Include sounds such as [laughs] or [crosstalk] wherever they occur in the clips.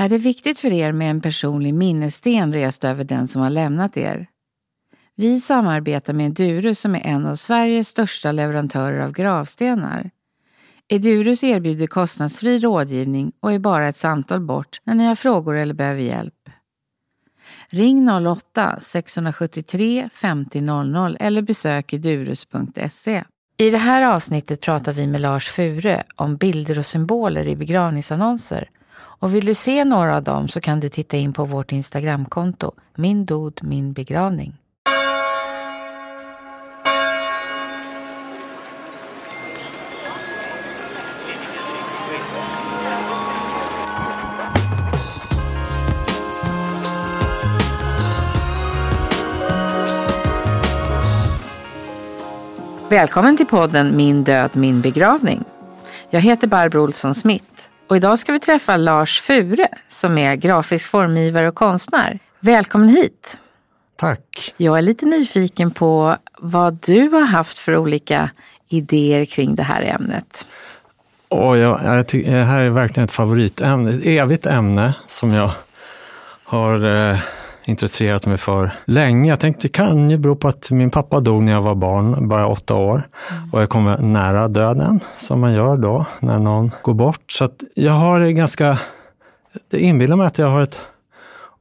Är det viktigt för er med en personlig minnessten rest över den som har lämnat er? Vi samarbetar med Durus som är en av Sveriges största leverantörer av gravstenar. Edurus erbjuder kostnadsfri rådgivning och är bara ett samtal bort när ni har frågor eller behöver hjälp. Ring 08-673 50 00 eller besök edurus.se. I det här avsnittet pratar vi med Lars Fure om bilder och symboler i begravningsannonser. Och vill du se några av dem så kan du titta in på vårt Instagramkonto, min dod min begravning. Välkommen till podden Min död, min begravning. Jag heter Barbro Olsson Smith och idag ska vi träffa Lars Fure som är grafisk formgivare och konstnär. Välkommen hit! Tack! Jag är lite nyfiken på vad du har haft för olika idéer kring det här ämnet. Och jag, jag tycker, det här är verkligen ett favoritämne, ett evigt ämne som jag har eh, intresserat mig för länge. Jag tänkte det kan ju bero på att min pappa dog när jag var barn, bara åtta år. Mm. Och jag kommer nära döden, som man gör då när någon går bort. Så att jag har ganska, det inbillar mig att jag har ett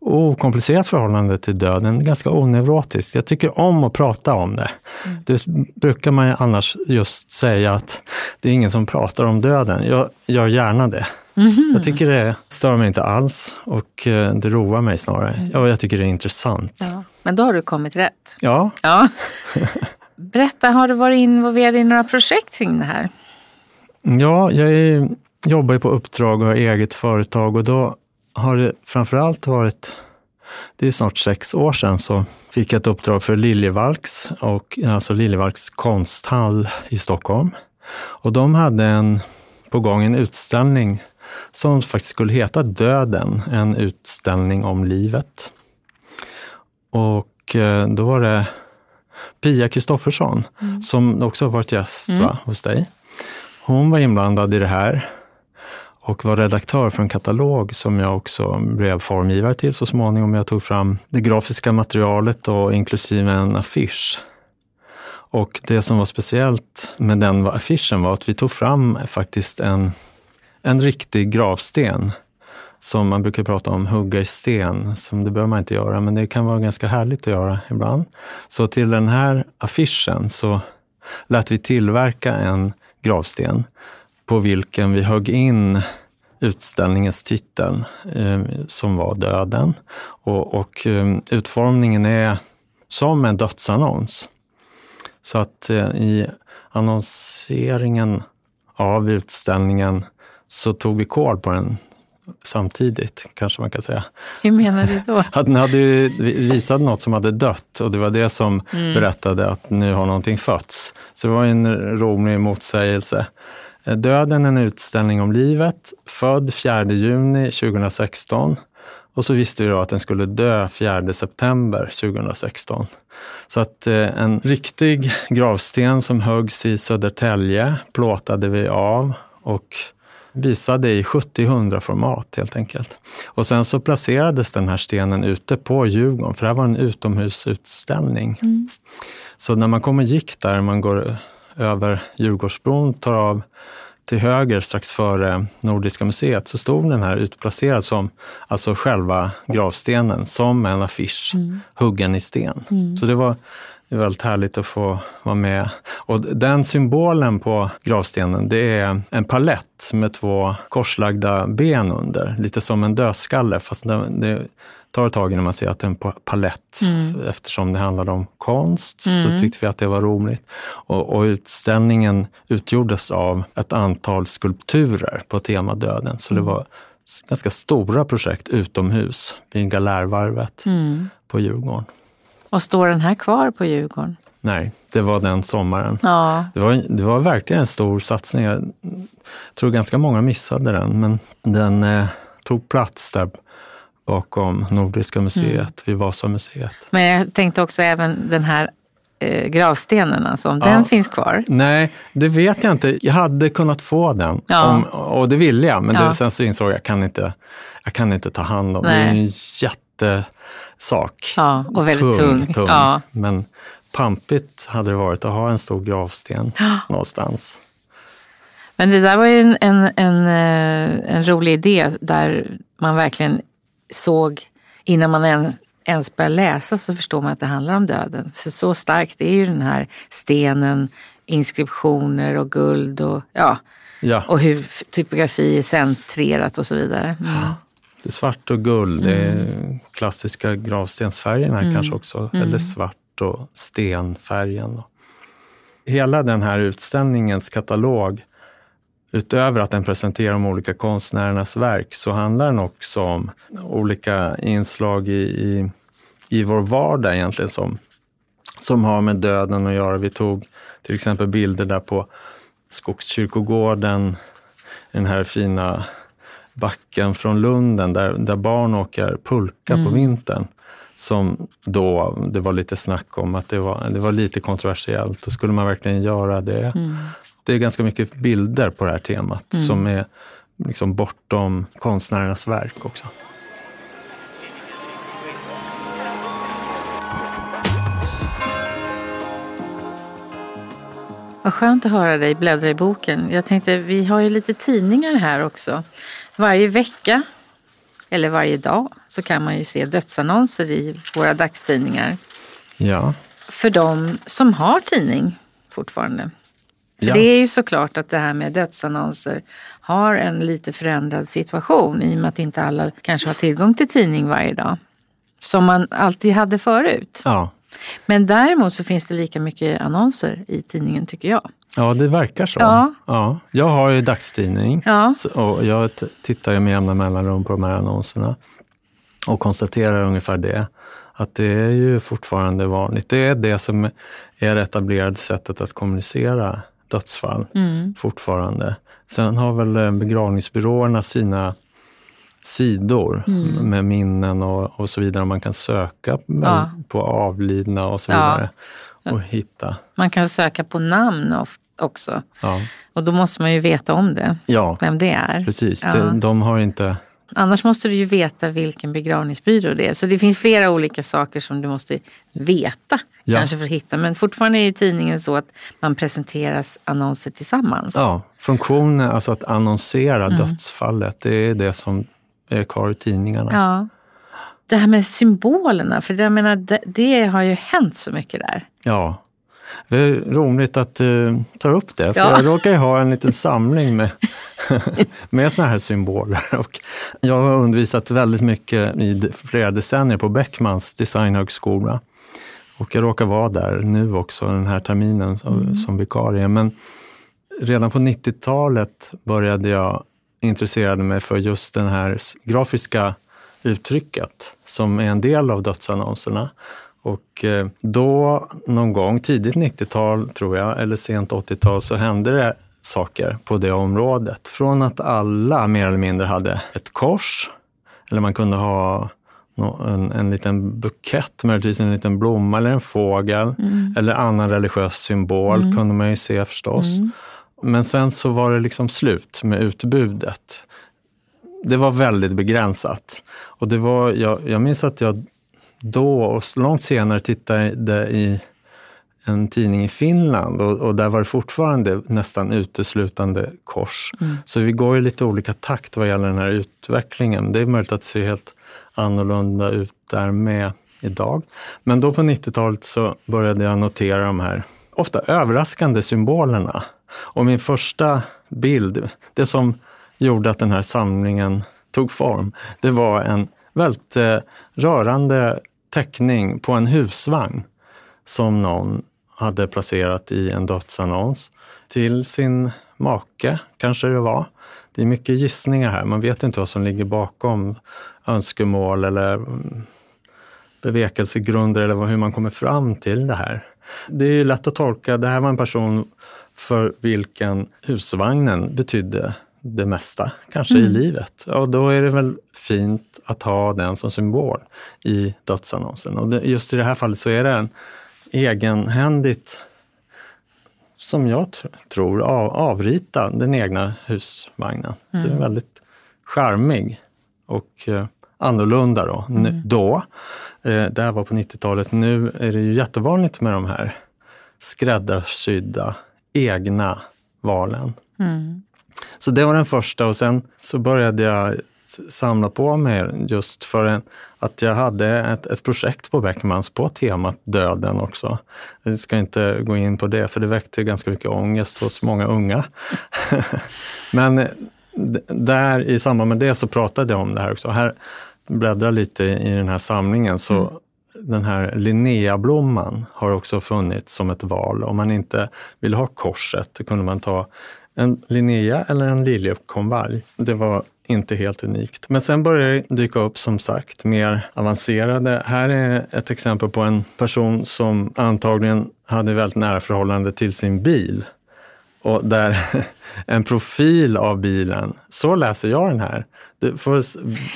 okomplicerat förhållande till döden, ganska oneurotiskt. Jag tycker om att prata om det. Mm. Det brukar man ju annars just säga att det är ingen som pratar om döden. Jag gör gärna det. Mm. Jag tycker det stör mig inte alls och eh, det roar mig snarare. Mm. Ja, jag tycker det är intressant. Ja. Men då har du kommit rätt. Ja. ja. [laughs] Berätta, har du varit involverad i några projekt kring det här? Ja, jag är, jobbar ju på uppdrag och har eget företag och då har det framförallt varit det är snart sex år sedan så fick jag ett uppdrag för Liljevalchs, och, alltså Liljevalchs konsthall i Stockholm. Och de hade en, på gång en utställning som faktiskt skulle heta Döden, en utställning om livet. Och eh, då var det Pia Kristoffersson, mm. som också har varit gäst mm. va, hos dig. Hon var inblandad i det här och var redaktör för en katalog som jag också blev formgivare till så småningom. Jag tog fram det grafiska materialet och inklusive en affisch. Och det som var speciellt med den affischen var att vi tog fram faktiskt en en riktig gravsten som man brukar prata om, hugga i sten, som det behöver man inte göra, men det kan vara ganska härligt att göra ibland. Så till den här affischen så lät vi tillverka en gravsten på vilken vi högg in utställningens titel eh, som var Döden. Och, och eh, utformningen är som en dödsannons. Så att eh, i annonseringen av utställningen så tog vi koll på den samtidigt, kanske man kan säga. Hur menar du då? [laughs] Att den hade visat något som hade dött och det var det som mm. berättade att nu har någonting fötts. Så det var en rolig motsägelse. Döden, en utställning om livet, född 4 juni 2016. Och så visste vi då att den skulle dö 4 september 2016. Så att eh, en riktig gravsten som höggs i Södertälje plåtade vi av och visade i 70-100 format helt enkelt. Och sen så placerades den här stenen ute på Djurgården, för det här var en utomhusutställning. Mm. Så när man kom och gick där, man går över Djurgårdsbron, tar av till höger strax före Nordiska museet, så stod den här utplacerad som alltså själva gravstenen, som en affisch, mm. huggen i sten. Mm. Så det var det är väldigt härligt att få vara med. Och den symbolen på gravstenen, det är en palett med två korslagda ben under. Lite som en dödskalle, fast det, tar ett tag innan man ser att det är en palett. Mm. Eftersom det handlar om konst mm. så tyckte vi att det var roligt. Och, och, utställningen utgjordes av ett antal skulpturer på tema döden. Så det mm. var ganska stora projekt utomhus vid Galärvarvet mm. på Djurgården. Och står den här kvar på Djurgården? Nej, det var den sommaren. Ja. Det, var, det var verkligen en stor satsning. Jag tror ganska många missade den, men den eh, tog plats där bakom Nordiska museet, mm. vid Vasamuseet. Men jag tänkte också även den här eh, gravstenen, alltså, om Ja. den finns kvar. Nej, det vet jag inte. Jag hade kunnat få den Ja. om, och det ville jag. Men Ja. det, sen så insåg jag att jag kan inte, jag kan inte ta hand om det. Det är en jättesak. Ja, och väldigt tung. Ja. Men pampigt hade det varit att ha en stor gravsten någonstans. Men det där var ju en, en, en, eh, en rolig idé där man verkligen såg, innan man ens, ens börjar läsa så förstår man att det handlar om döden. Så, så starkt är ju den här stenen, inskriptioner och guld och, ja, Ja, och hur typografi är centrerat och så vidare. Mm. Det är svart och guld. Det är Mm. klassiska gravstensfärgerna kanske också. Eller svart och stenfärgen. Hela den här utställningens katalog Utöver att den presenterar de olika konstnärernas verk så handlar den också om olika inslag i, i, i vår vardag egentligen som, som har med döden att göra. Vi tog till exempel bilder där på Skogskyrkogården, den här fina backen från Lunden där, där barn åker pulka på vintern. Som då, det var lite snack om att det var, det var lite kontroversiellt. Och skulle man verkligen göra det? Det är ganska mycket bilder på det här temat som är liksom bortom konstnärernas verk också. Vad skönt att höra dig bläddra i boken. Jag tänkte, vi har ju lite tidningar här också. Varje vecka, eller varje dag, så kan man ju se dödsannonser i våra dagstidningar. Ja, För de som har tidning fortfarande. För Ja. det är ju såklart att det här med dödsannonser har en lite förändrad situation i och med att inte alla kanske har tillgång till tidning varje dag. Som man alltid hade förut. ja. Men däremot så finns det lika mycket annonser i tidningen tycker jag. ja det verkar så. Ja. Ja. Jag har ju dagstidning Ja. och jag tittar ju med jämna mellanrum på de här annonserna och konstaterar ungefär det. Att det är ju fortfarande vanligt. Det är det som är det etablerade sättet att kommunicera dödsfall Mm. fortfarande. Sen har väl eh, begravningsbyråerna sina sidor Mm. med minnen och, och så vidare. Man kan söka Ja. på avlidna och så Ja. vidare och hitta. Man kan söka på namn också. Ja, Och då måste man ju veta om det, ja vem det är. precis. Ja. De, de har inte... Annars måste du ju veta vilken begravningsbyrå det är. Så det finns flera olika saker som du måste veta Ja. kanske för att hitta. Men fortfarande är ju tidningen så att man presenteras annonser tillsammans. Ja, funktionen, alltså att annonsera Mm. dödsfallet, det är det som är kvar i tidningarna. Ja. Det här med symbolerna, för jag menar, det, det har ju hänt så mycket där. Ja. Det är roligt att du tar upp det, för Ja. jag råkar ju ha en liten samling med, [laughs] med såna här symboler. Och jag har undervisat väldigt mycket i flera decennier på Beckmans designhögskola. Och jag råkar vara där nu också den här terminen som, som vikarie. Men redan på 90-talet började jag intressera mig för just den här grafiska uttrycket som är en del av dödsannonserna. Och eh, då någon gång, tidigt 90-tal tror jag, eller sent 80-tal, så hände det saker på det området. Från att alla mer eller mindre hade ett kors, eller man kunde ha en, en liten bukett, möjligtvis en liten blomma eller en fågel, eller annan religiös symbol kunde man ju se förstås. Men sen så var det liksom slut med utbudet. Det var väldigt begränsat. Och det var, jag, jag minns att jag då och långt senare tittade i en tidning i Finland och, och där var det fortfarande nästan uteslutande kors. Så vi går i lite olika takt vad gäller den här utvecklingen. Det är möjligt att det ser helt annorlunda ut där med idag. Men då på 90-talet så började jag notera de här ofta överraskande symbolerna. Och min första bild, det som gjorde att den här samlingen tog form, det var en väldigt eh, rörande teckning på en husvagn som någon hade placerat i en dödsannons till sin make, kanske det var. Det är mycket gissningar här, man vet inte vad som ligger bakom önskemål eller mm, bevekelsegrunder eller hur man kommer fram till det här. Det är ju lätt att tolka, det här var en person för vilken husvagnen betydde det mesta, kanske i livet. Och då är det väl fint att ha den som symbol i dödsannonsen. Och det, just i det här fallet så är det en egenhändigt, som jag tr- tror, av, avrita den egna husvagnen. Så den är väldigt charmig och eh, annorlunda då. Nu, då. Eh, det här var på 90-talet. Nu är det ju jättevanligt med de här skräddarsydda egna valen. Mm. Så det var den första och sen så började jag samla på mig just för en, att jag hade ett, ett projekt på Beckmans på temat döden också. Jag ska inte gå in på det för det väckte ganska mycket ångest hos många unga. [laughs] Men d- där i samband med det så pratade jag om det här också. Här bläddrar lite i den här samlingen så den här Linneablomman har också funnits som ett val. Om man inte vill ha korset då kunde man ta en Linnea eller en liljekonvalj. Det var inte helt unikt. Men sen började det dyka upp som sagt mer avancerade. Här är ett exempel på en person som antagligen hade väldigt nära förhållande till sin bil. Och där [laughs] en profil av bilen, så läser jag den här. Du får,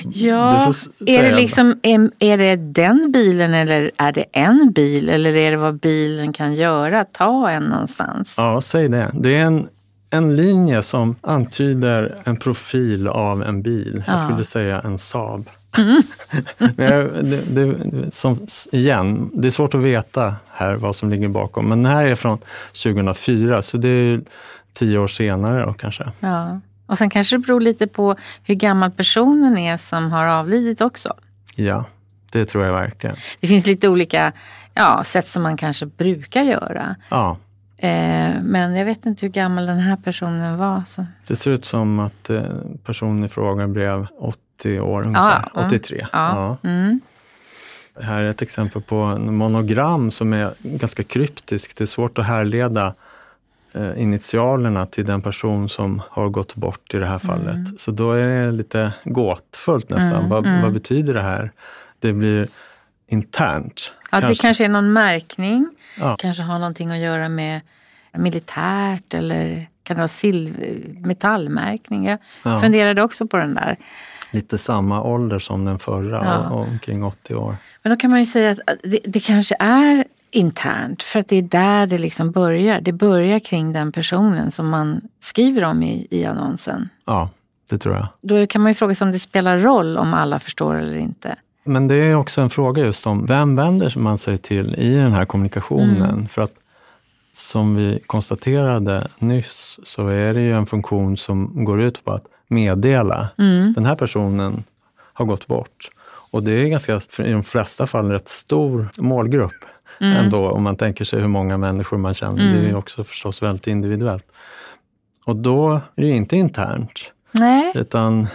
Ja, du får är det, liksom, är, är det den bilen eller är det en bil eller är det vad bilen kan göra, ta en någonstans? Ja, säg det. Det är en, en linje som antyder en profil av en bil. Jag Ja. skulle säga en Saab. [laughs] Jag, det, det, som, igen, det är svårt att veta här vad som ligger bakom. Men den här är från 2004, så det är tio år senare då kanske. Ja. Och sen kanske det beror lite på hur gammal personen är som har avlidit också. Ja, det tror jag verkligen. Det finns lite olika ja, sätt som man kanske brukar göra. Ja, Eh, men jag vet inte hur gammal den här personen var. Så. det ser ut som att eh, personen i fråga blev 80 år ungefär. Mm. 83. Ja. Mm. Här är ett exempel på en monogram som är ganska kryptisk. Det är svårt att härleda eh, initialerna till den person som har gått bort i det här fallet. Så då är det lite gåtfullt nästan. Mm, vad, mm. vad betyder det här? Det blir internt. Ja, det kanske är någon märkning. Ja. Kanske har någonting att göra med militärt eller kan det vara silver, metallmärkning. Jag Ja. funderade också på den där. Lite samma ålder som den förra, Ja. och, och omkring 80 år. Men då kan man ju säga att det, det kanske är internt för att det är där det liksom börjar. Det börjar kring den personen som man skriver om i, i annonsen. Ja, det tror jag. Då kan man ju fråga sig om det spelar roll om alla förstår eller inte. Men det är också en fråga just om vem vänder man sig till i den här kommunikationen? Mm. För att som vi konstaterade nyss så är det ju en funktion som går ut på att meddela. Mm. Den här personen har gått bort. Och det är ganska, i de flesta fall, en rätt stor målgrupp Mm. ändå, om man tänker sig hur många människor man känner. Det är ju också förstås väldigt individuellt. Och då är det ju inte internt, Nej. utan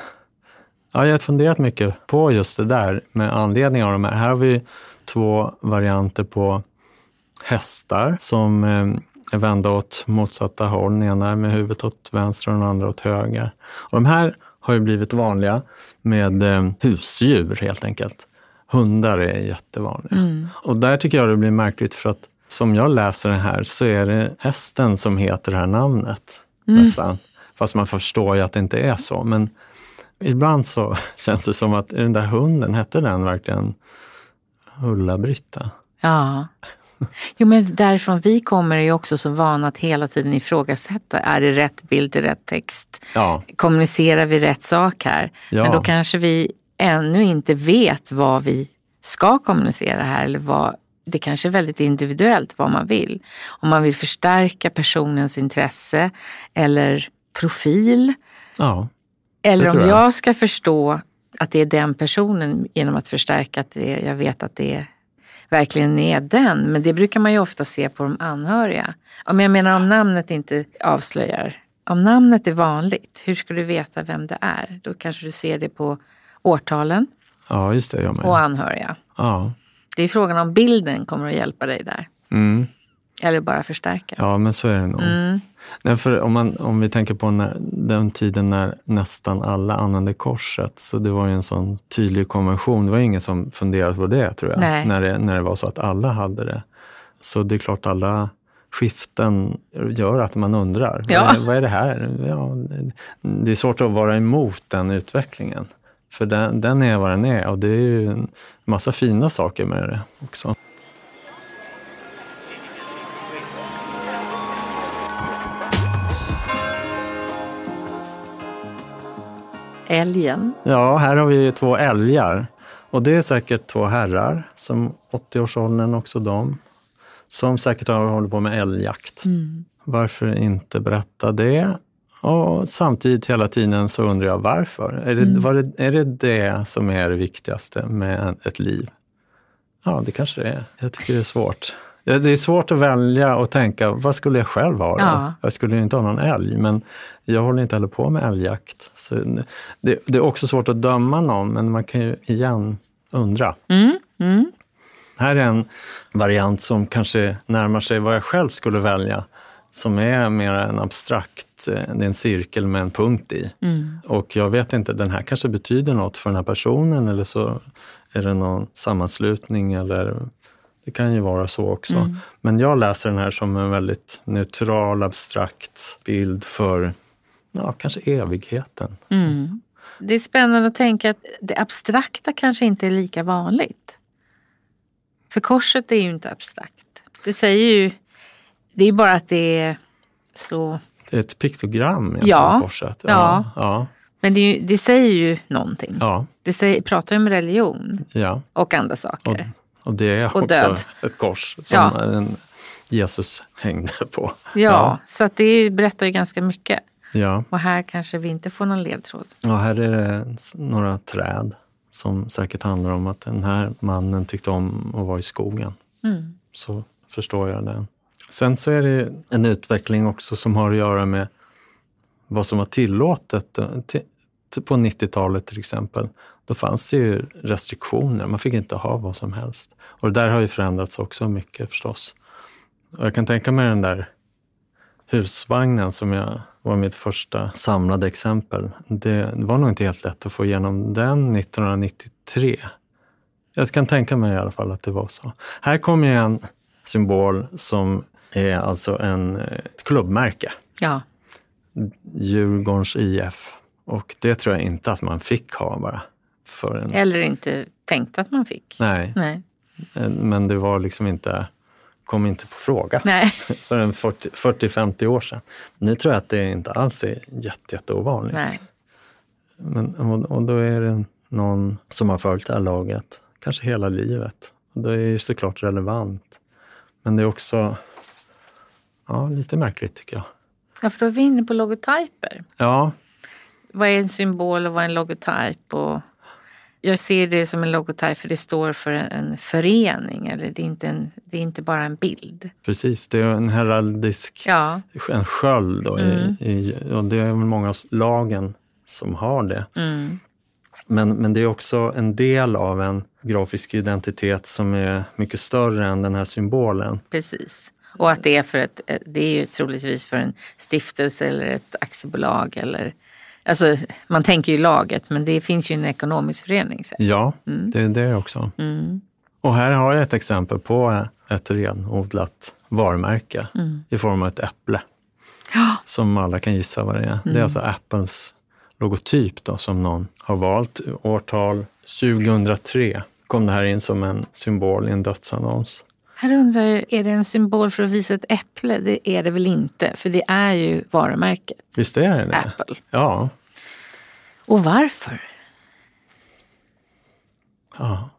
ja, jag har funderat mycket på just det där med anledning av de här. Här har vi två varianter på hästar som eh, vända åt motsatta håll. Den ena är med huvudet åt vänster och den andra åt höger. Och de här har ju blivit vanliga med eh, husdjur helt enkelt. Hundar är jättevanliga. Och där tycker jag det blir märkligt för att som jag läser den här så är det hästen som heter det här namnet nästan. Fast man förstår ju att det inte är så. Men ibland så [laughs] känns det som att den där hunden, hette den verkligen Ulla-Britta? Ja. [laughs] Jo, men därifrån vi kommer är ju också så vana att hela tiden ifrågasätta. Är det rätt bild i rätt text? Ja, Kommunicerar vi rätt sak här? Ja. Men då kanske vi ännu inte vet vad vi ska kommunicera här. Eller vad, det kanske är väldigt individuellt vad man vill. Om man vill förstärka personens intresse eller profil. ja, Eller om jag. jag. ska förstå att det är den personen genom att förstärka att det, jag vet att det verkligen är den. Men det brukar man ju ofta se på de anhöriga. Om jag menar om namnet inte avslöjar. Om namnet är vanligt, hur ska du veta vem det är? Då kanske du ser det på årtalen ja just det. Jag med. och anhöriga. Ja. Det är frågan om bilden kommer att hjälpa dig där. Mm. Eller bara förstärka. ja, men så är det nog. Mm. Nej, för om, man, om vi tänker på när, den tiden när nästan alla använde korset, så det var ju en sån tydlig konvention. Det var ingen som funderade på det, tror jag, Nej. När, det, när det var så att alla hade det. Så det är klart, alla skiften gör att man undrar. Ja. Vad, är, vad är det här? Ja, det är svårt att vara emot den utvecklingen. För den, den är vad den är och det är ju en massa fina saker med det också. Älgen? Ja, här har vi ju två älgar. Och det är säkert två herrar, som 80-årsåldern också de, som säkert har hållit på med älgjakt. Mm. Varför inte berätta det? Och samtidigt hela tiden så undrar jag varför. Är det, Mm. det, är det det som är det viktigaste med ett liv? Ja, det kanske det är. Jag tycker det är svårt. Det är svårt att välja och tänka, vad skulle jag själv ha då? Ja. Jag skulle ju inte ha någon älg, men jag håller inte heller på med älgjakt. Så det, det är också svårt att döma någon, men man kan ju igen undra. Mm. Mm. Här är en variant som kanske närmar sig vad jag själv skulle välja. Som är mer en abstrakt, eh, det är en cirkel med en punkt i. Mm. Och jag vet inte, den här kanske betyder något för den här personen eller så är det någon sammanslutning eller det kan ju vara så också. Mm. Men jag läser den här som en väldigt neutral, abstrakt bild för ja, kanske evigheten. Mm. Det är spännande att tänka att det abstrakta kanske inte är lika vanligt. För korset är ju inte abstrakt. Det säger ju, det är bara att det är så, Det är ett piktogram Ja. korset. Ja. Ja, men det, ju, det säger ju någonting. ja, Det säger, pratar ju om religion ja. och andra saker. Och det är Och också död. ett kors som Ja. Jesus hängde på. Ja, så att det är- berättar ju ganska mycket. Ja. Och här kanske vi inte får någon ledtråd. ja, här är det några träd som säkert handlar om att den här mannen tyckte om att vara i skogen. Mm. Så förstår jag den. Sen så är det en utveckling också som har att göra med vad som var tillåtet eh, på 90-talet till exempel. Då fanns det ju restriktioner, man fick inte ha vad som helst. Och det där har ju förändrats också mycket förstås. Och jag kan tänka mig den där husvagnen som jag var mitt första samlade exempel. Det, var nog inte helt lätt att få igenom den 1993. Jag kan tänka mig i alla fall att det var så. Här kommer ju en symbol som är alltså en, ett klubbmärke. Ja, Djurgårdens IF. Och det tror jag inte att man fick ha bara. För en, eller inte tänkt att man fick. nej, Nej. eh, men det var liksom inte, kom inte på fråga [laughs] Nej. [laughs] för en 40 40-50 år sedan. Nu tror jag att det inte alls är jätte, jätte ovanligt. Nej. Men, och, och då är det någon som har följt det här laget, kanske hela livet. Och det är ju såklart relevant. Men det är också ja, lite märkligt tycker jag. Ja, för då är vi inne på logotyper. Ja, Vad är en symbol och vad är en logotyp? Och jag ser det som en logotyp för det står för en, en förening. Eller det är, inte en, det är inte bara en bild. precis. Det är en heraldisk Ja. en sköld. Då, Mm. i, i, och det är väl många av lagen som har det. Mm. Men, men det är också en del av en grafisk identitet som är mycket större än den här symbolen. Precis. Och att det är för ett, det är ju troligtvis för en stiftelse eller ett aktiebolag eller Alltså man tänker ju laget men det finns ju en ekonomisk förening. Så. Ja, Mm. det är det också. Mm. Och här har jag ett exempel på ett renodlat varumärke Mm. i form av ett äpple. Ja. Som alla kan gissa vad det är. Det är alltså Apples logotyp då, som någon har valt. Årtal 2003 kom det här in som en symbol i en dödsannons. Här undrar jag, är det en symbol för att visa ett äpple? Det är det väl inte, för det är ju varumärket Visst är det det? Apple. Ja. Och varför? ja.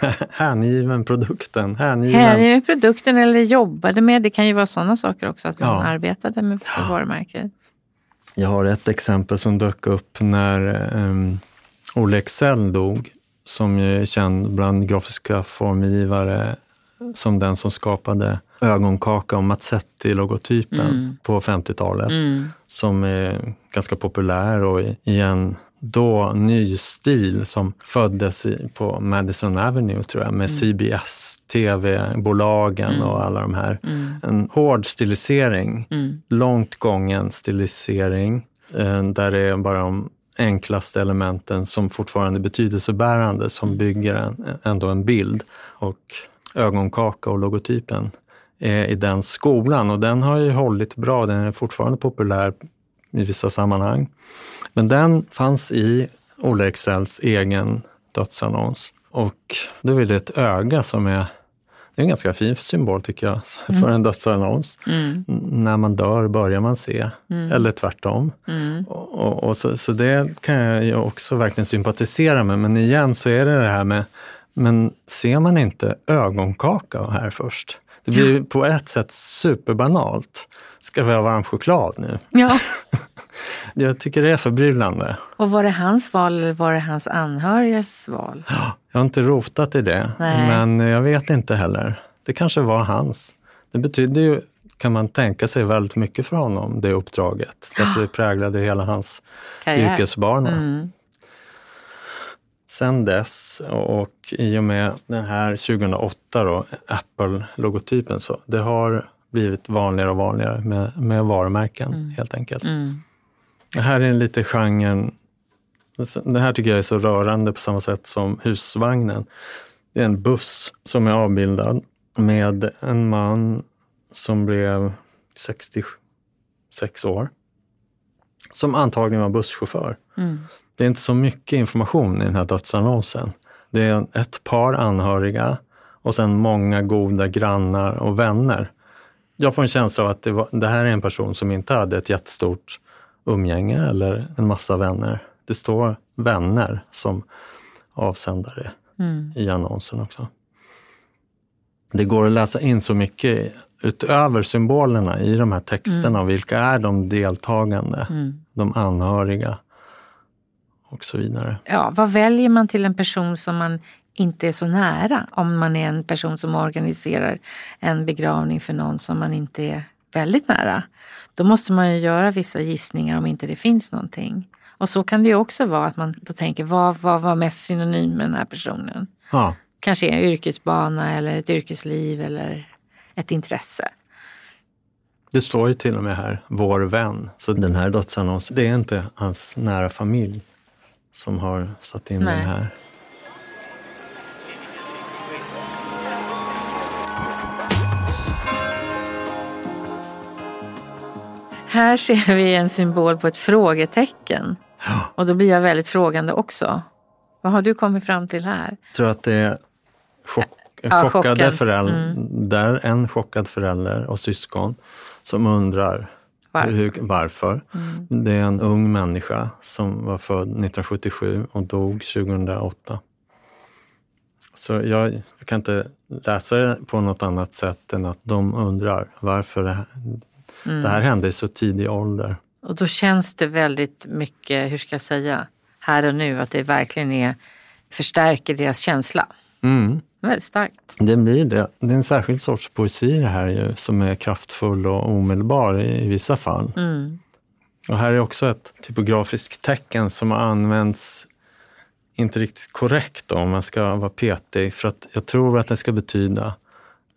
[laughs] Hängiven produkten. Hängiven. Produkten eller jobbade med, det kan ju vara sådana saker också, att man Ja. arbetade med för varumärket. Jag har ett exempel som dök upp när um, Olle Excel dog, som är känd bland grafiska formgivare som den som skapade ögonkaka och Mazzetti-logotypen Mm. på 50-talet. Mm. Som är ganska populär och i, en då ny stil som föddes på Madison Avenue tror jag med CBS, tv-bolagen och alla de här. Mm. En hård stilisering Mm. långt gången stilisering eh, där det är bara de enklaste elementen som fortfarande är betydelsebärande som bygger en, ändå en bild. Och ögonkaka och logotypen i den skolan och den har ju hållit bra. Den är fortfarande populär i vissa sammanhang. Men den fanns i Olle Excels egen dödsannons. Och då är det ett öga som är Det är en ganska fin symbol tycker jag, [laughs] för en dödsannons. Mm. När man dör börjar man se, eller tvärtom. Mm. Och, och, och så, så det kan jag ju också verkligen sympatisera med. Men igen så är det det här med, men ser man inte ögonkaka här först? Det blir ju på ett sätt superbanalt. Ska vi ha varm choklad nu? Ja. [laughs] Jag tycker det är förbryllande. Och var det hans val eller var det hans anhörigas val? Jag har inte rotat i det, Nej. men jag vet inte heller. Det kanske var hans. Det betyder ju, kan man tänka sig, väldigt mycket för honom, det uppdraget. Därför det präglade hela hans Karriär. yrkesbana. Mm. Sen dess och i och med den här 2008 då, Apple-logotypen, så det har blivit vanligare och vanligare med, med varumärken helt enkelt. Mm. Det här är lite genren, det här tycker jag är så rörande på samma sätt som husvagnen. Det är en buss som är avbildad med en man som blev 66 år. Som antagligen var busschaufför. Mm. Det är inte så mycket information i den här dödsannonsen. Det är ett par anhöriga och sen många goda grannar och vänner. Jag får en känsla av att det, var, det här är en person som inte hade ett jättestort umgänge eller en massa vänner. Det står vänner som avsändare Mm. i annonsen också. Det går att läsa in så mycket utöver symbolerna i de här texterna. Vilka är de deltagande, Mm. de anhöriga och så vidare. Ja, vad väljer man till en person som man inte är så nära? Om man är en person som organiserar en begravning för någon som man inte är väldigt nära. Då måste man ju göra vissa gissningar om inte det finns någonting. Och så kan det ju också vara att man då tänker, vad, vad var mest synonym med den här personen? Ja, Kanske en yrkesbana eller ett yrkesliv eller ett intresse. det står ju till och med här, vår vän. Så den här dödsannonsen, det är inte hans nära familj som har satt in Nej. den här. Här ser vi en symbol på ett frågetecken. Ja. Och då blir jag väldigt frågande också. Vad har du kommit fram till här? Jag tror att det är chock, Ja, chockade chocken. Mm. föräldrar, en chockad förälder och syskon som undrar Varför? Hur, varför. Mm. Det är en ung människa som var född 1977 och dog 2008. Så jag, jag kan inte läsa det på något annat sätt än att de undrar varför det här, Mm. det här hände i så tidig ålder. Och då känns det väldigt mycket, hur ska jag säga, här och nu, att det verkligen är, förstärker deras känsla. Mm. Väldigt starkt. Det blir det. Det är en särskild sorts poesi det här ju, som är kraftfull och omedelbar i, i vissa fall. Mm. Och här är också ett typografiskt tecken som har använts inte riktigt korrekt då, om man ska vara petig. För att jag tror att det ska betyda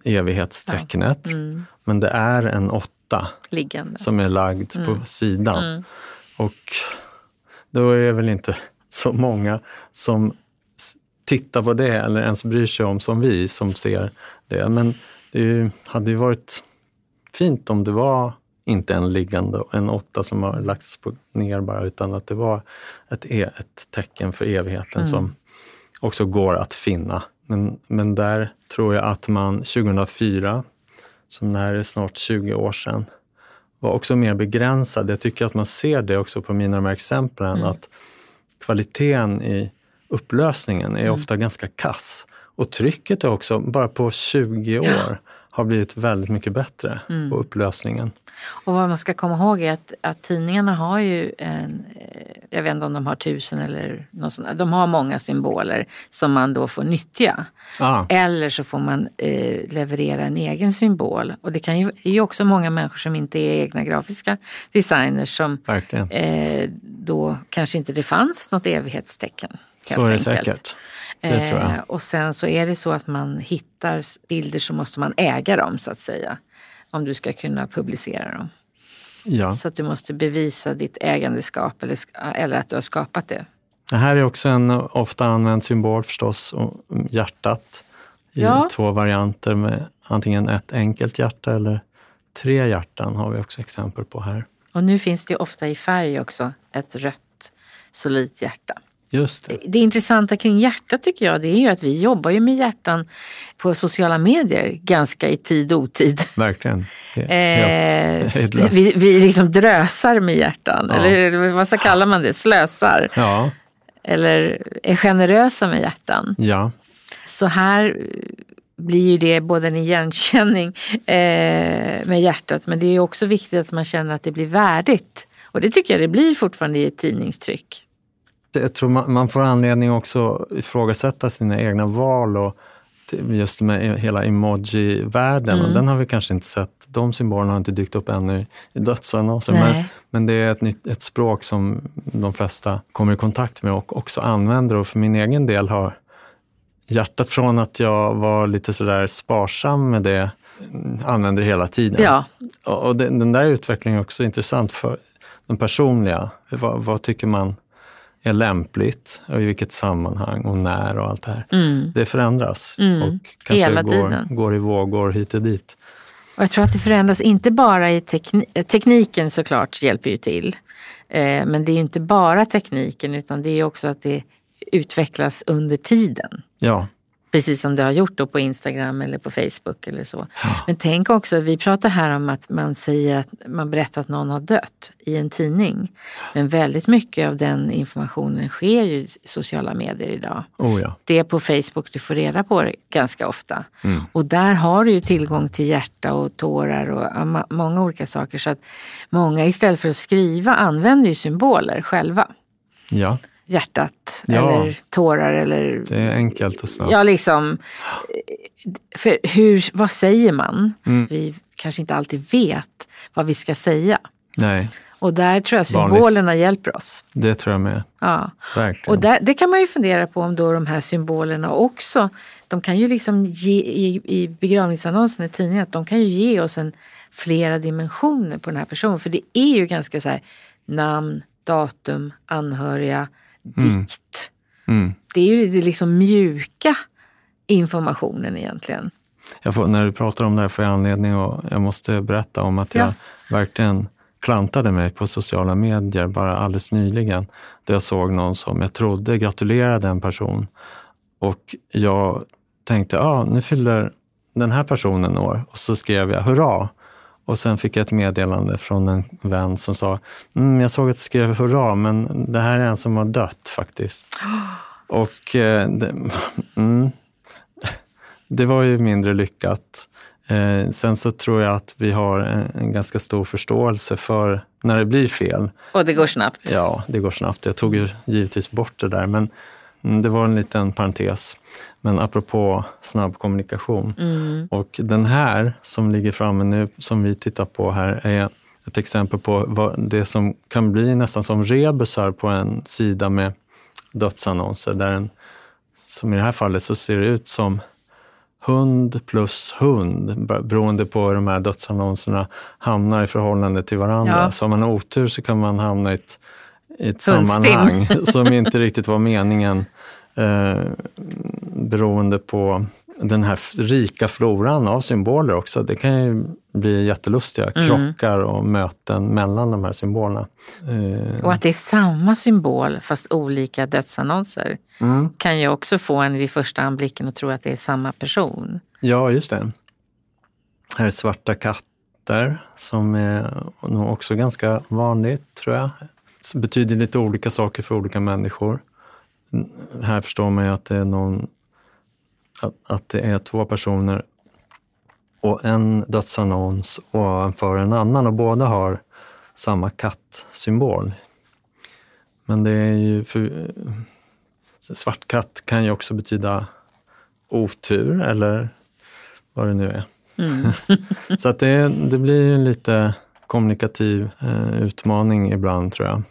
evighetstecknet. Mm. Men det är en åtta Liggande. som är lagd på sidan. Mm. Och då är det väl inte så många som tittar på det eller ens bryr sig om som vi som ser det. Men det hade ju varit fint om det var inte en liggande, en åtta som har lagts på, ner bara, utan att det var ett, e, ett tecken för evigheten som också går att finna. Men, men där tror jag att man 2004, som det här är snart 20 år sedan, var också mer begränsad. Jag tycker att man ser det också på mina de här exemplen, att kvaliteten i upplösningen är ofta ganska kass. Och trycket är också, bara på 20 år, har blivit väldigt mycket bättre på upplösningen. Och vad man ska komma ihåg är att, att tidningarna har ju en, eh, jag vet inte om de har tusen eller något sånt, de har många symboler som man då får nyttja. Ah, Eller så får man eh, leverera en egen symbol. Och det kan ju, är ju också många människor som inte är egna grafiska designers som eh, då kanske inte det fanns något evighetstecken. Så är det enkelt. säkert. Det tror jag. Eh, och sen så är det så att man hittar bilder så måste man äga dem så att säga. Om du ska kunna publicera dem. Ja. Så att du måste bevisa ditt ägandeskap eller, eller att du har skapat det. Det här är också en ofta använd symbol förstås, och hjärtat i Ja. två varianter med antingen ett enkelt hjärta eller tre hjärtan har vi också exempel på här. Och nu finns det ofta i färg också ett rött solidt hjärta. Just det. Det intressanta kring hjärtat tycker jag det är ju att vi jobbar ju med hjärtan på sociala medier ganska i tid och otid. Verkligen. [laughs] Helt, Eh, helt vi, vi liksom drösar med hjärtan, Ja. eller vad ska kalla man det? Slösar. Ja, Eller är generösa med hjärtan. ja, Så här blir ju det både en igenkänning eh, med hjärtat men det är också viktigt att man känner att det blir värdigt. Och det tycker jag det blir fortfarande i ett tidningstryck. Jag tror man, man får anledning också att ifrågasätta sina egna val och just med hela emoji-världen. Mm. Och den har vi kanske inte sett, de symbolerna har inte dykt upp ännu i dödsannonser. Men, men det är ett, nytt, ett språk som de flesta kommer i kontakt med och också använder. Och för min egen del har hjärtat från att jag var lite sådär sparsam med det, använder det hela tiden. Ja, Och och den, den där utvecklingen är också intressant för den personliga. Vad, vad tycker man är lämpligt och i vilket sammanhang och när och allt det här. mm. Det förändras Mm. och kanske Hela går, tiden. går i vågor hit och dit. Och jag tror att det förändras inte bara i tekni- tekniken såklart hjälper ju till. Eh, men det är ju inte bara tekniken utan det är också att det utvecklas under tiden. Ja, Precis som det har gjort då på Instagram eller på Facebook eller så. Men tänk också, vi pratar här om att man säger att man berättar att någon har dött i en tidning. Men väldigt mycket av den informationen sker ju i sociala medier idag. oh ja. Det är på Facebook du får reda på det ganska ofta. Mm. Och där har du ju tillgång till hjärta och tårar och många olika saker. Så att många istället för att skriva använder ju symboler själva. Ja, Hjärtat Ja. eller tårar eller det är enkelt och snabbt. Ja, liksom. För hur, vad säger man? Mm. Vi kanske inte alltid vet vad vi ska säga. Nej, Och där tror jag Vanligt. symbolerna hjälper oss. det tror jag med. Ja. Verkligen. Och där, det kan man ju fundera på om då de här symbolerna också, de kan ju liksom ge i, i begravningsannonsen i tidningen, att de kan ju ge oss en flera dimensioner på den här personen. För det är ju ganska så här namn, datum, anhöriga, dikt. Mm. Det är ju det liksom mjuka informationen egentligen. Får, när du pratar om det här får jag anledning och jag måste berätta om att Ja. jag verkligen klantade mig på sociala medier bara alldeles nyligen. Där jag såg någon som jag trodde gratulerade en person. Och jag tänkte, ja ah, nu fyller den här personen år. Och så skrev jag hurra. Och sen fick jag ett meddelande från en vän som sa, mm, jag såg att du skrev hurra, men det här är en som har dött faktiskt. [gasps] Och eh, det, [laughs] mm, det var ju mindre lyckat. Eh, sen så tror jag att vi har en, en ganska stor förståelse för när det blir fel. Och det går snabbt. Ja, det går snabbt. Jag tog ju givetvis bort det där, men det var en liten parentes. Men apropå snabb kommunikation. Mm. Och den här som ligger framme nu, som vi tittar på här, är ett exempel på vad, det som kan bli nästan som rebusar på en sida med dödsannonser. Där en, som i det här fallet så ser det ut som hund plus hund, beroende på hur de här dödsannonserna hamnar i förhållande till varandra. Ja. Så om man har otur så kan man hamna i ett, i ett Hundstim. sammanhang [laughs] som inte [laughs] riktigt var meningen eh, beroende på den här rika floran av symboler också. Det kan ju bli jättelustiga Mm. krockar och möten mellan de här symbolerna. Eh, Och att det är samma symbol fast olika dödsannonser mm. kan ju också få en vid första anblicken att tro att det är samma person. Ja, just det. Här är svarta katter som är nog också ganska vanligt, tror jag. Det betyder lite olika saker för olika människor. Här förstår man ju att det är någon att, att det är två personer och en dödsannons ovanför en annan och båda har samma kattsymbol. Men det är ju för, svart katt kan ju också betyda otur eller vad det nu är. Mm. [laughs] Så att det, det blir ju lite kommunikativ eh, utmaning ibland tror jag.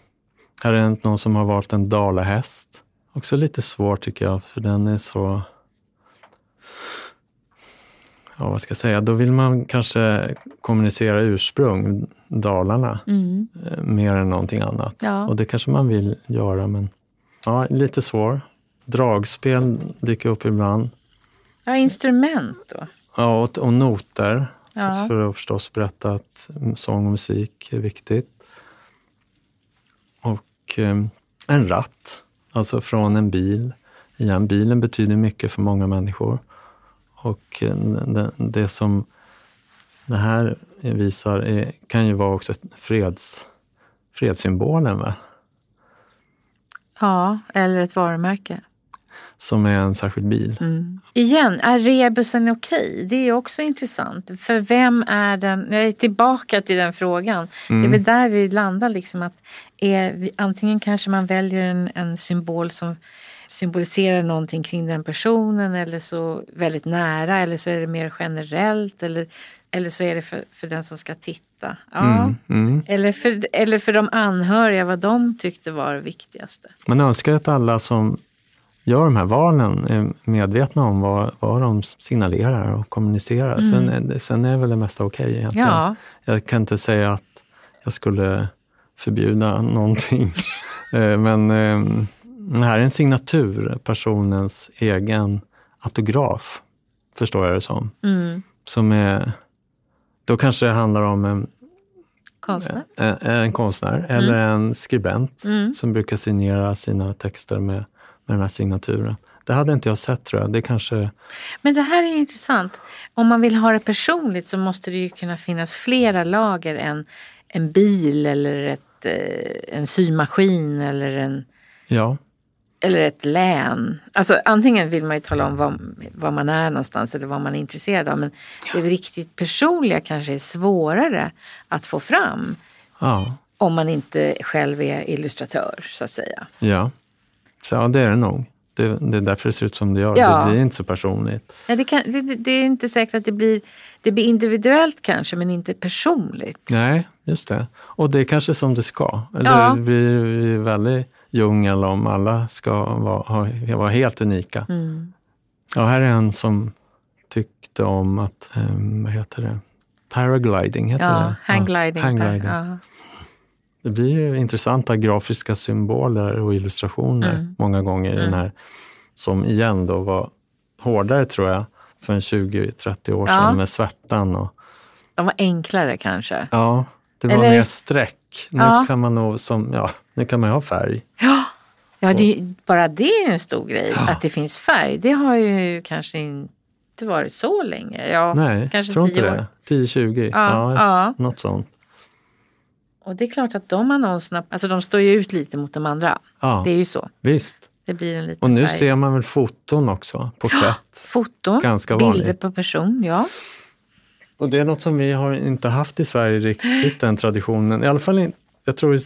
Här är någon som har valt en dalahäst. Också lite svårt tycker jag, för den är så... Ja, vad ska jag säga? Då vill man kanske kommunicera ursprung, Dalarna, Mm. eh, mer än någonting annat. Ja. Och det kanske man vill göra, men ja, lite svår. Dragspel dyker upp ibland. Ja, instrument då. Ja, och, och noter. Ja. För att förstås berätta att sång och musik är viktigt. Och eh, en ratt Alltså från en bil. Igen, bilen betyder mycket för många människor. Och eh, det, det som det här visar är, kan ju vara också freds, fredssymbolen. Va? Ja, eller ett varumärke. Som är en särskild bil. Mm. Igen, är rebusen okej? Det är också intressant. För vem är den? Jag är tillbaka till den frågan. Mm. Det är mm. väl där vi landar. Liksom att är, antingen kanske man väljer en, en symbol som symboliserar någonting kring den personen eller så väldigt nära eller så är det mer generellt eller, eller så är det för, för den som ska titta. Ja. Mm, mm. Eller, för, eller för de anhöriga, vad de tyckte var det viktigaste. Man önskar att alla som gör de här valen är medvetna om vad, vad de signalerar och kommunicerar. Mm. Sen, är, sen är väl det mesta okej okay egentligen. Ja. Jag kan inte säga att jag skulle förbjuda någonting. [laughs] Eh, men ehm, det här är en signatur, personens egen autograf, förstår jag det som. Mm. Som är, då kanske det handlar om en konstnär, en, en konstnär mm. eller en skribent mm. som brukar signera sina texter med, med den här signaturen. Det hade inte jag sett tror jag. Det kanske... Men det här är intressant. Om man vill ha det personligt så måste det ju kunna finnas flera lager än en bil eller ett, eh, en symaskin eller en... Ja eller ett län. Alltså antingen vill man ju tala om var, var man är någonstans eller vad man är intresserad av. Men det riktigt personliga kanske är svårare att få fram. Ja. Om man inte själv är illustratör så att säga. Ja, så, ja det är det nog. Det, det är därför det ser ut som det gör. Ja. Det blir inte så personligt. Ja, det, kan, det, det, är inte säkert att det blir, det blir individuellt kanske men inte personligt. Nej, just det. Och det är kanske som det ska. Eller ja. det blir väldigt djungel om alla ska vara, vara helt unika. Mm. Ja, här är en som tyckte om att, um, vad heter det, paragliding, heter ja, det? Hanggliding. Ja, hanggliding. Ja. Det blir ju intressanta grafiska symboler och illustrationer mm. många gånger mm. den här, som igen då var hårdare tror jag för en 20-30 år sedan med svärtan. Och, De var enklare kanske? Ja, det var Eller... mer streck. Nu ja. kan man nog som, ja, nu kan man ha färg. Ja, ja det, bara det är en stor grej. Ja. Att det finns färg, det har ju kanske inte varit så länge. Ja, Nej, kanske tror inte år. det. 10-20, ja, ja, något sånt. Och det är klart att de annonserna, alltså de står ju ut lite mot de andra. Ja, det är ju så. Visst. Det blir en liten Och nu färg. ser man väl foton också, porträtt. Ja, foton, Ganska bilder vanligt. på person, ja. Och det är något som vi har inte haft i Sverige riktigt, den traditionen. I alla fall, jag tror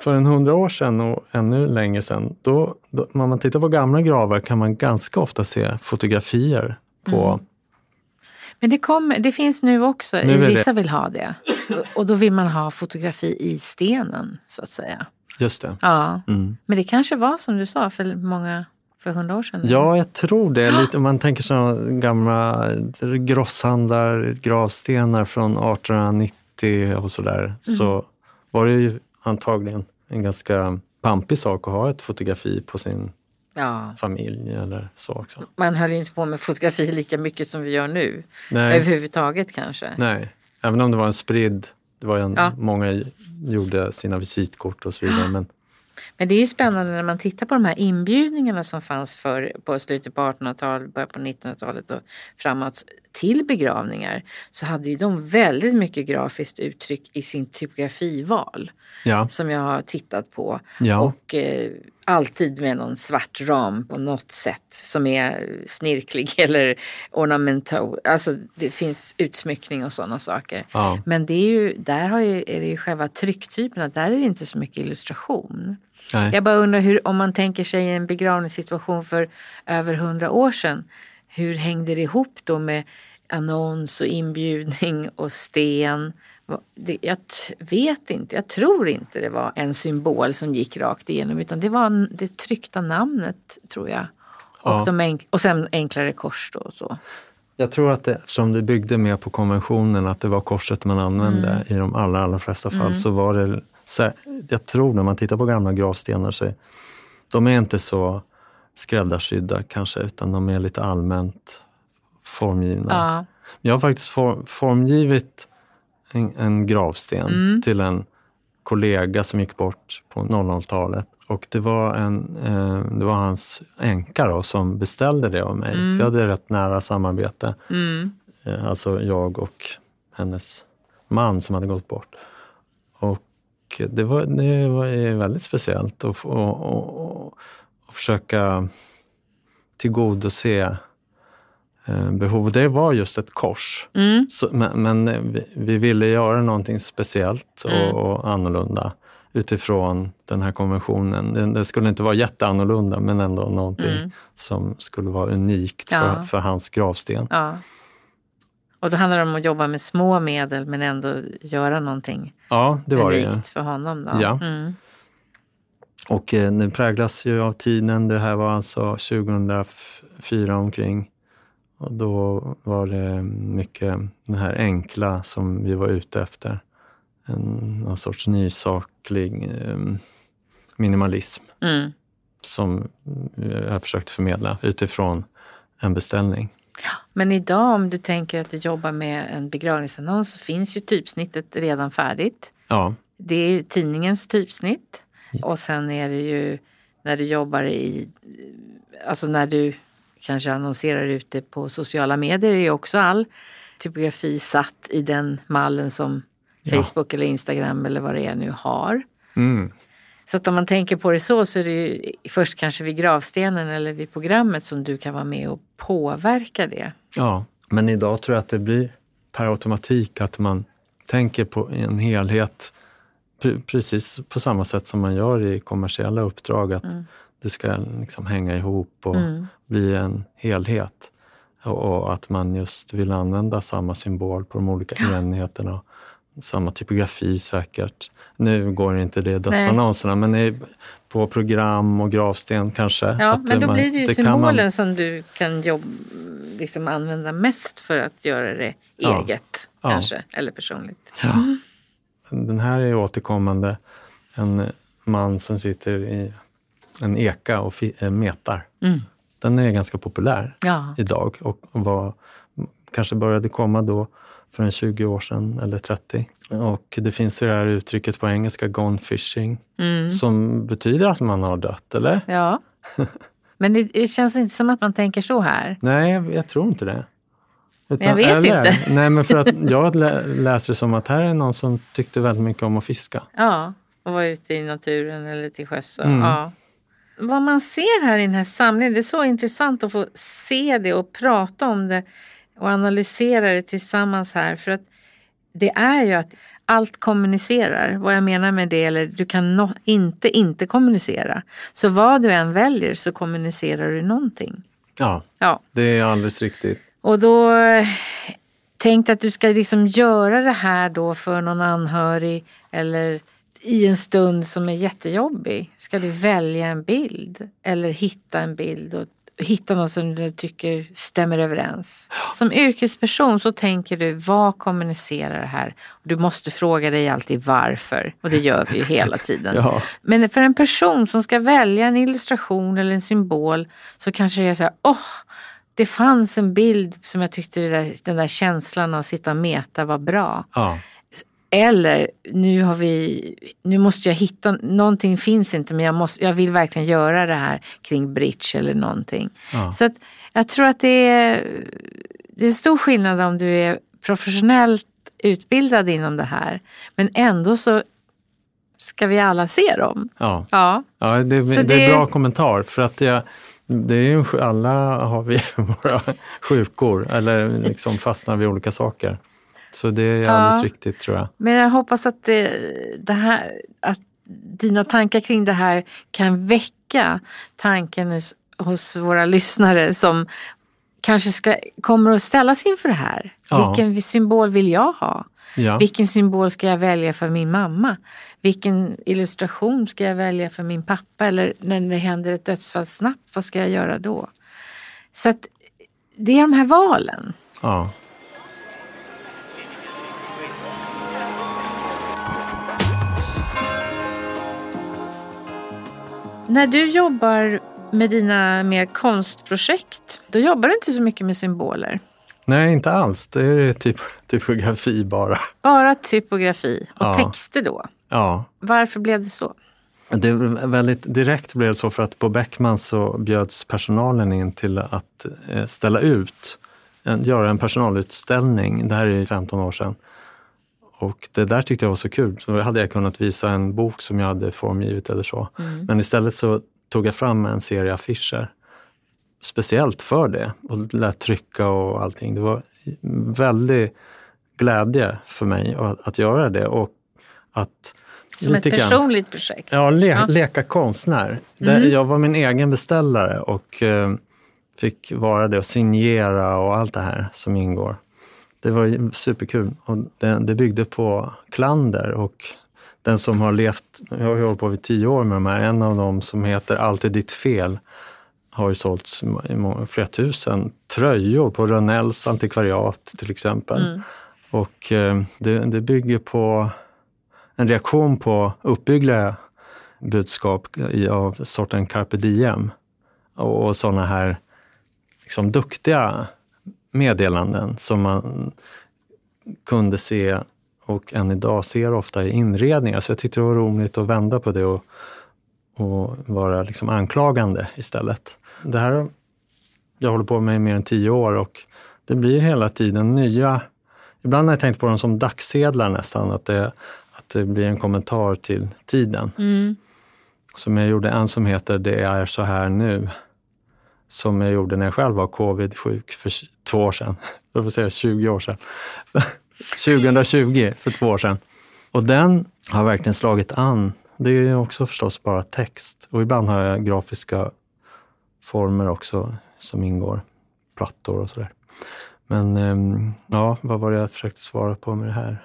för en hundra år sedan och ännu längre sedan, då, då, när man tittar på gamla gravar kan man ganska ofta se fotografier på mm. Men det, kommer, det finns nu också, nu vissa det. vill ha det. [laughs] Och då vill man ha fotografi i stenen så att säga. Just det. Ja. Mm. Men det kanske var som du sa för många för hundra år sedan? Ja, jag tror det. Lite, man tänker så gamla grosshandlar, gravstenar från 1890 och sådär, mm. så var det ju antagligen en ganska pampig sak att ha ett fotografi på sin ja. familj eller så också. Man höll ju inte på med fotografi lika mycket som vi gör nu. Nej. Överhuvudtaget kanske. Nej, även om det var en spridd, det var en, ja. många gjorde sina visitkort och så vidare. Men men det är ju spännande när man tittar på de här inbjudningarna som fanns för, på slutet på 1800-talet, början på 1900-talet och framåt till begravningar så hade ju de väldigt mycket grafiskt uttryck i sin typografival. Ja. Som jag har tittat på. Ja. Och eh, alltid med någon svart ram på något sätt som är snirklig [laughs] eller ornamental. Alltså det finns utsmyckning och sådana saker. Ja. Men det är ju, där har ju, är det ju själva trycktypen, där är det inte så mycket illustration. Nej. Jag bara undrar hur, om man tänker sig en begravningssituation för över hundra år sedan. Hur hängde det ihop då med annons och inbjudning och sten? Jag vet inte, jag tror inte det var en symbol som gick rakt igenom utan det var det tryckta namnet tror jag. Ja. Och, de och sen enklare kors då och så. Jag tror att det, eftersom det byggde mer på konventionen att det var korset man använde mm. i de allra, allra flesta fall mm. så var det jag tror när man tittar på gamla gravstenar så är de är inte så skräddarsydda kanske utan de är lite allmänt formgivna. Ja. Jag har faktiskt form, formgivit en, en gravsten mm. till en kollega som gick bort på 00-talet. Och det var, en, eh, det var hans änka då, som beställde det av mig. Mm. För jag hade rätt nära samarbete. Mm. Eh, alltså jag och hennes man som hade gått bort. Och det var, det var väldigt speciellt att och, och, och, och försöka tillgodose behov. Det var just ett kors. Mm. Så, men men vi, vi ville göra någonting speciellt och, Mm. och annorlunda utifrån den här konventionen. Det, det skulle inte vara jätteannorlunda men ändå någonting Mm. som skulle vara unikt Ja. för, för hans gravsten. Ja. Och då handlar det om att jobba med små medel men ändå göra någonting Ja, det var det unikt för honom. Då. Ja. Mm. Och eh, det präglas ju av tiden. Det här var alltså 2004 omkring. Och då var det mycket det här enkla som vi var ute efter. En, någon sorts nysaklig eh, minimalism Mm. som jag försökt förmedla utifrån en beställning. Men idag om du tänker att du jobbar med en begravningsannons så finns ju typsnittet redan färdigt. Ja, Det är tidningens typsnitt. Och sen är det ju när du jobbar i, alltså när du kanske annonserar ute på sociala medier är också all typografi satt i den mallen som Ja. Facebook eller Instagram eller vad det är nu har. mm. Så att om man tänker på det så så är det ju först kanske vid gravstenen eller vid programmet som du kan vara med och påverka det. ja. Men idag tror jag att det blir per automatik att man tänker på en helhet pre- precis på samma sätt som man gör i kommersiella uppdrag. Att det ska liksom hänga ihop och Mm. bli en helhet. Och, och att man just vill använda samma symbol på de olika enheterna. Samma typografi säkert. Nu går inte det i dödsannonserna men i, på program och gravsten kanske. Ja, men då man- blir det ju man- symbolen som du kan jobb, liksom använda mest för att göra det Ja. eget Ja. kanske, eller personligt. Ja. Den här är återkommande. En man som sitter i en eka och eh, metar. Mm. Den är ganska populär Ja. idag och var, kanske började komma då för en 20 år sedan eller 30. Och det finns ju det här uttrycket på engelska, gone fishing, Mm. som betyder att man har dött, eller? ja. [laughs] Men det, det känns inte som att man tänker så här. Nej, jag, jag tror inte det. Utan, Jag vet inte. [laughs] Nej, men för att [laughs] jag lä- läser det som att här är någon som tyckte väldigt mycket om att fiska. Ja, och vara ute i naturen eller till sjöss. och- Mm. Ja. Vad man ser här i den här samlingen, det är så intressant att få se det och prata om det och analysera det tillsammans här. För att det är ju att allt kommunicerar. Vad jag menar med det, eller du kan no- inte inte kommunicera. Så vad du än väljer så kommunicerar du någonting. Ja, Ja, det är alldeles riktigt. och då eh, tänkte att du ska liksom göra det här då för någon anhörig eller i en stund som är jättejobbig. Ska du välja en bild eller hitta en bild och hitta något som du tycker stämmer överens. Som yrkesperson så tänker du, vad kommunicerar det här? Du måste fråga dig alltid varför och det gör vi ju hela tiden. [laughs] Ja. Men för en person som ska välja en illustration eller en symbol så kanske det är så här, åh, det fanns en bild som jag tyckte där, den där känslan av att sitta och meta var bra. Ja. Eller nu har vi, nu måste jag hitta, någonting finns inte men jag, måste, jag vill verkligen göra det här kring bridge eller någonting. Ja. Så att jag tror att det är, det är stor skillnad om du är professionellt utbildad inom det här. Men ändå så ska vi alla se dem. Ja. Ja, Ja, det, det är det- en bra kommentar för att jag, det är ju, alla har vi [laughs] våra sjukor eller liksom fastnar vid olika saker. Så det är alldeles Ja. riktigt tror jag. men jag hoppas att det, det här, att dina tankar kring det här kan väcka tanken hos, hos våra lyssnare som kanske ska, kommer att ställas inför det här. Ja. Vilken symbol vill jag ha? Ja. Vilken symbol ska jag välja för min mamma? Vilken illustration ska jag välja för min pappa? Eller när det händer ett dödsfall snabbt, vad ska jag göra då? Så att det är de här valen. Ja. När du jobbar med dina mer konstprojekt, då jobbar du inte så mycket med symboler. Nej, inte alls. Det är typ, [laughs] typografi bara. Bara typografi och Ja. texter då. Ja. Varför blev det så? Det väldigt direkt blev det så för att på Beckman så bjöds personalen in till att eh, ställa ut, göra en personalutställning. Det här är 15 år sedan. Och det där tyckte jag var så kul. Så hade jag kunnat visa en bok som jag hade formgivit eller så. Mm. Men istället så tog jag fram en serie affischer speciellt för det och lät trycka och allting. Det var väldigt glädje för mig att, att göra det och att som ett personligt projekt? Ja, le ja. leka konstnär. Mm. Jag var min egen beställare och eh, fick vara det och signera och allt det här som ingår. Det var superkul och det, det byggde på klander och den som har levt, jag har hållit på i tio år med de här, en av dem som heter Alltid ditt fel har ju sålts i flera tusen tröjor på Rönnells antikvariat till exempel. Mm. Och eh, det, det bygger på en reaktion på uppbyggliga budskap av sorten carpe diem och sådana här liksom, duktiga meddelanden som man kunde se och än idag ser ofta i inredningar. Så jag tyckte det var roligt att vända på det och, och vara liksom anklagande istället. Det här jag håller på med i mer än tio år och det blir hela tiden nya... Ibland har jag tänkt på dem som dagssedlar nästan, att det, att det blir en kommentar till tiden. Mm. Som jag gjorde en som heter Det är så här nu. Som jag gjorde när jag själv var covid-sjuk för två år sedan. [laughs] Jag får säga 20 år sedan. [laughs] 2020, för två år sedan. Och den har verkligen slagit an. Det är ju också förstås bara text. Och ibland har jag grafiska former också som ingår. Plattor och sådär. Men ehm, ja, vad var det jag försökte svara på med det här?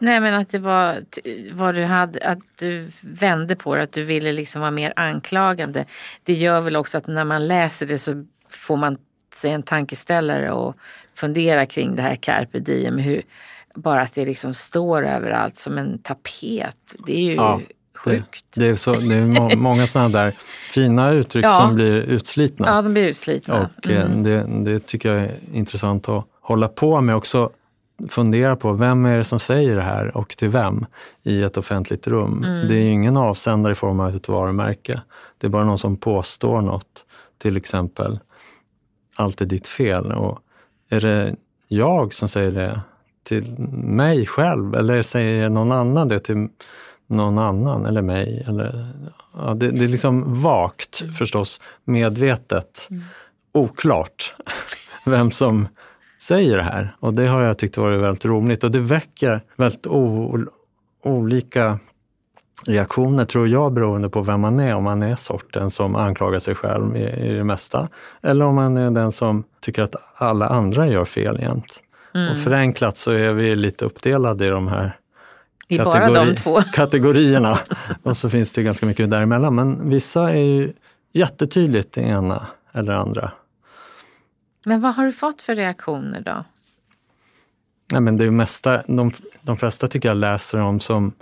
Nej men att det var vad du hade, att du vände på det, att du ville liksom vara mer anklagande. Det gör väl också att när man läser det så får man sig en tankeställare och fundera kring det här carpe diem. Hur, bara att det liksom står överallt som en tapet. Det är ju ja, sjukt. Det, det, är, så, det är må, [laughs] många sådana där fina uttryck ja. som blir utslitna. Ja, de blir utslitna. Och eh, mm. det, det tycker jag är intressant att hålla på med också fundera på vem är det som säger det här och till vem i ett offentligt rum. Mm. Det är ju ingen avsändare i form av ett varumärke. Det är bara någon som påstår något. Till exempel, allt är ditt fel. Och är det jag som säger det till mig själv eller säger någon annan det till någon annan eller mig? Eller, ja, det, det är liksom vagt mm. förstås, medvetet, mm. oklart [laughs] vem som säger det här. Och det har jag tyckt varit väldigt roligt och det väcker väldigt olika reaktioner tror jag beroende på vem man är. Om man är sorten som anklagar sig själv i, i det mesta. Eller om man är den som tycker att alla andra gör fel jämt. Mm. Och förenklat så är vi lite uppdelade i de här i kategori bara de två. [laughs] kategorierna. och så finns det ganska mycket däremellan. Men vissa är ju jättetydligt det ena eller andra. Men vad har du fått för reaktioner då? Nej, men det mesta, de, de flesta tycker jag läser om som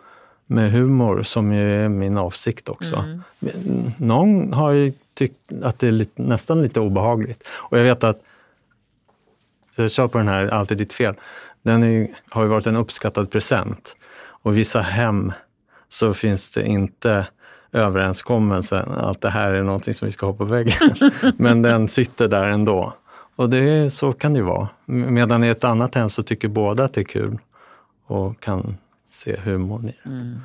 med humor, som ju är min avsikt också. Mm. Någon har ju tyckt att det är lite, nästan lite obehagligt. Och jag vet att, jag kör på den här Alltid ditt fel, den är, har ju varit en uppskattad present. Och vissa hem så finns det inte överenskommelsen att det här är någonting som vi ska ha på väggen. [laughs] Men den sitter där ändå. Och det, så kan det ju vara. Medan i ett annat hem så tycker båda att det är kul och kan se humorn i det. Mm.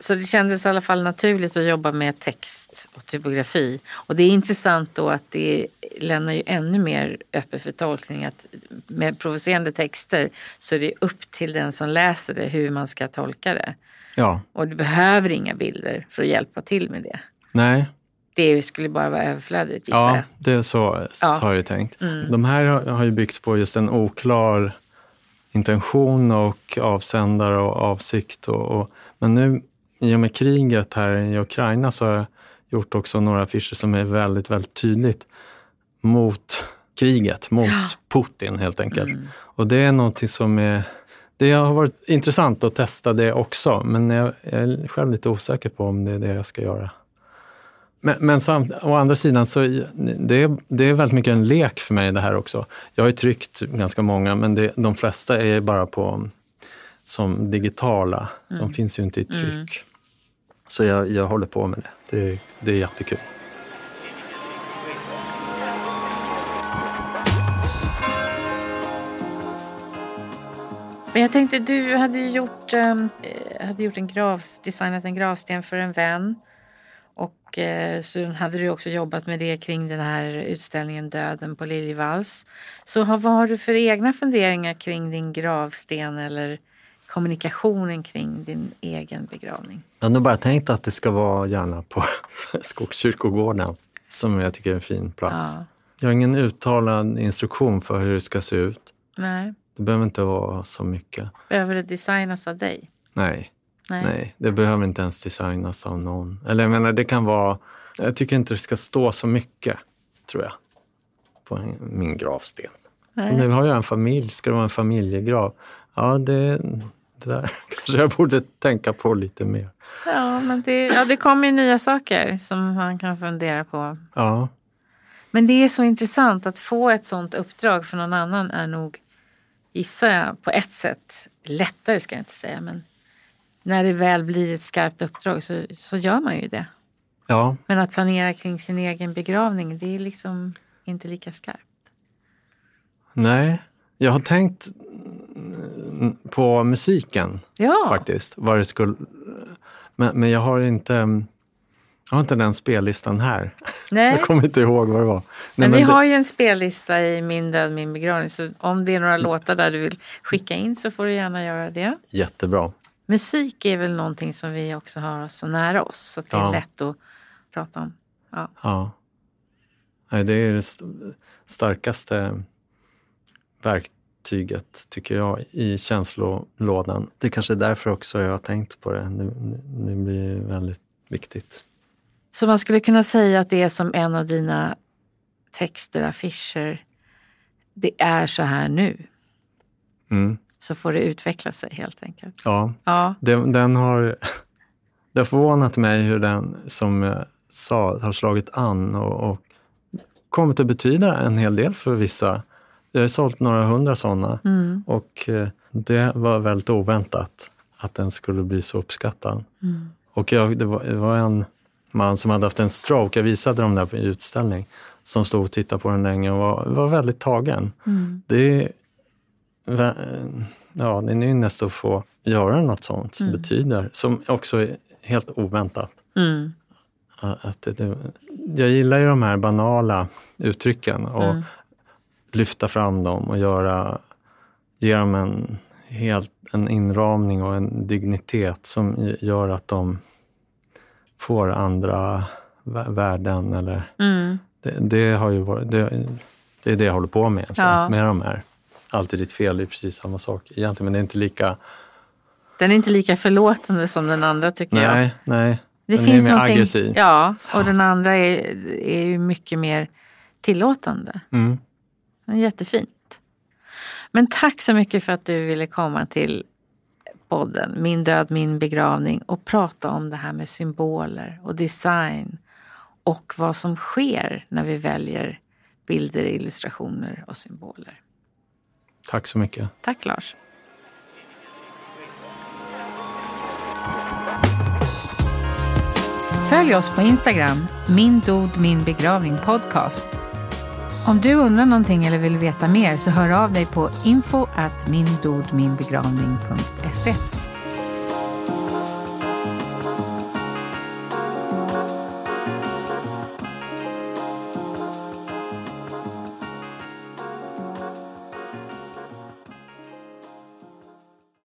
Så det kändes i alla fall naturligt att jobba med text och typografi. Och det är intressant då att det lämnar ju ännu mer öppet för tolkning. Att med provocerande texter så är det upp till den som läser det hur man ska tolka det. Ja. Och du behöver inga bilder för att hjälpa till med det. Nej, det skulle bara vara överflödigt gissar Ja, det är så ja. har jag tänkt. Mm. De här har ju byggt på just en oklar intention och avsändare och avsikt. Och, och, men nu i och med kriget här i Ukraina så har jag gjort också några affischer som är väldigt, väldigt tydligt mot kriget, mot. Putin helt enkelt. Mm. Och det är någonting som är det har varit intressant att testa det också, men jag är själv lite osäker på om det är det jag ska göra. Men, men samt, å andra sidan så det är det är väldigt mycket en lek för mig det här också. Jag har ju tryckt ganska många men det, de flesta är bara på som digitala. Mm. De finns ju inte i tryck. Mm. Så jag, jag håller på med det. det. Det är jättekul. Men jag tänkte, du hade ju gjort, um, hade gjort en grav, designat en gravsten för en vän. Och eh, så hade du också jobbat med det kring den här utställningen Döden på Liljevalchs. Så har, vad har du för egna funderingar kring din gravsten eller kommunikationen kring din egen begravning? Jag har nog bara tänkt att det ska vara gärna på [laughs] Skogskyrkogården som jag tycker är en fin plats. Ja. Jag har ingen uttalad instruktion för hur det ska se ut. Nej. Det behöver inte vara så mycket. Behöver det designas av dig? Nej. Nej. Nej, det behöver inte ens designas av någon. Eller jag menar, det kan vara... Jag tycker inte det ska stå så mycket, tror jag, på min gravsten. Nej. Nu har jag en familj, ska det vara en familjegrav? Ja, det, det där [laughs] kanske jag borde tänka på lite mer. Ja, men det, ja, det kommer ju nya saker som man kan fundera på. Ja. Men det är så intressant att få ett sånt uppdrag för någon annan är nog, gissar jag, på ett sätt lättare ska jag inte säga, men när det väl blir ett skarpt uppdrag så, så gör man ju det. Ja. Men att planera kring sin egen begravning, det är liksom inte lika skarpt. Nej, jag har tänkt på musiken ja. faktiskt. Vad det skulle, men, men jag har inte jag har inte den spellistan här. Nej. [laughs] Jag kommer inte ihåg vad det var. Nej, men, men vi det... har ju en spellista i Min död, min begravning. Så om det är några låtar där du vill skicka in så får du gärna göra det. Jättebra. Musik är väl någonting som vi också har så nära oss. Så det är ja. lätt att prata om. Ja. ja. Nej, det är det starkaste verktyget, tycker jag, i känslolådan. Det är kanske är därför också jag har tänkt på det. Det, det blir väldigt viktigt. Så man skulle kunna säga att det är som en av dina texter, affischer. Det är så här nu. Mm. Så får det utveckla sig helt enkelt. Ja, ja. Den, den har... [laughs] Det har förvånat mig hur den, som jag sa, har slagit an och, och kommit att betyda en hel del för vissa. Jag har sålt några hundra sådana mm. och eh, det var väldigt oväntat att den skulle bli så uppskattad. Mm. Och jag, det, var, det var en man som hade haft en stroke, jag visade dem där på utställning, som stod och tittade på den länge och var, var väldigt tagen. Mm. Det, ja, det är en ynnest att få göra något sånt som mm. betyder, som också är helt oväntat. Mm. Att det, det, jag gillar ju de här banala uttrycken och mm. lyfta fram dem och göra, ge dem en, helt, en inramning och en dignitet som gör att de får andra värden. Eller, mm. det, det, har ju varit, det, det, är det jag håller på med ja. med de här. Alltid ditt fel, är precis samma sak egentligen, men det är inte lika... Den är inte lika förlåtande som den andra tycker nej, jag. Nej, nej. Det den finns är mer aggressiv. Ja, och den andra är, är ju mycket mer tillåtande. Mm. Jättefint. Men tack så mycket för att du ville komma till podden Min död, min begravning och prata om det här med symboler och design och vad som sker när vi väljer bilder, illustrationer och symboler. Tack så mycket. Tack Lars. Följ oss på Instagram, min dod min begravning podcast. Om du undrar någonting eller vill veta mer så hör av dig på info at mindodminbegravning.se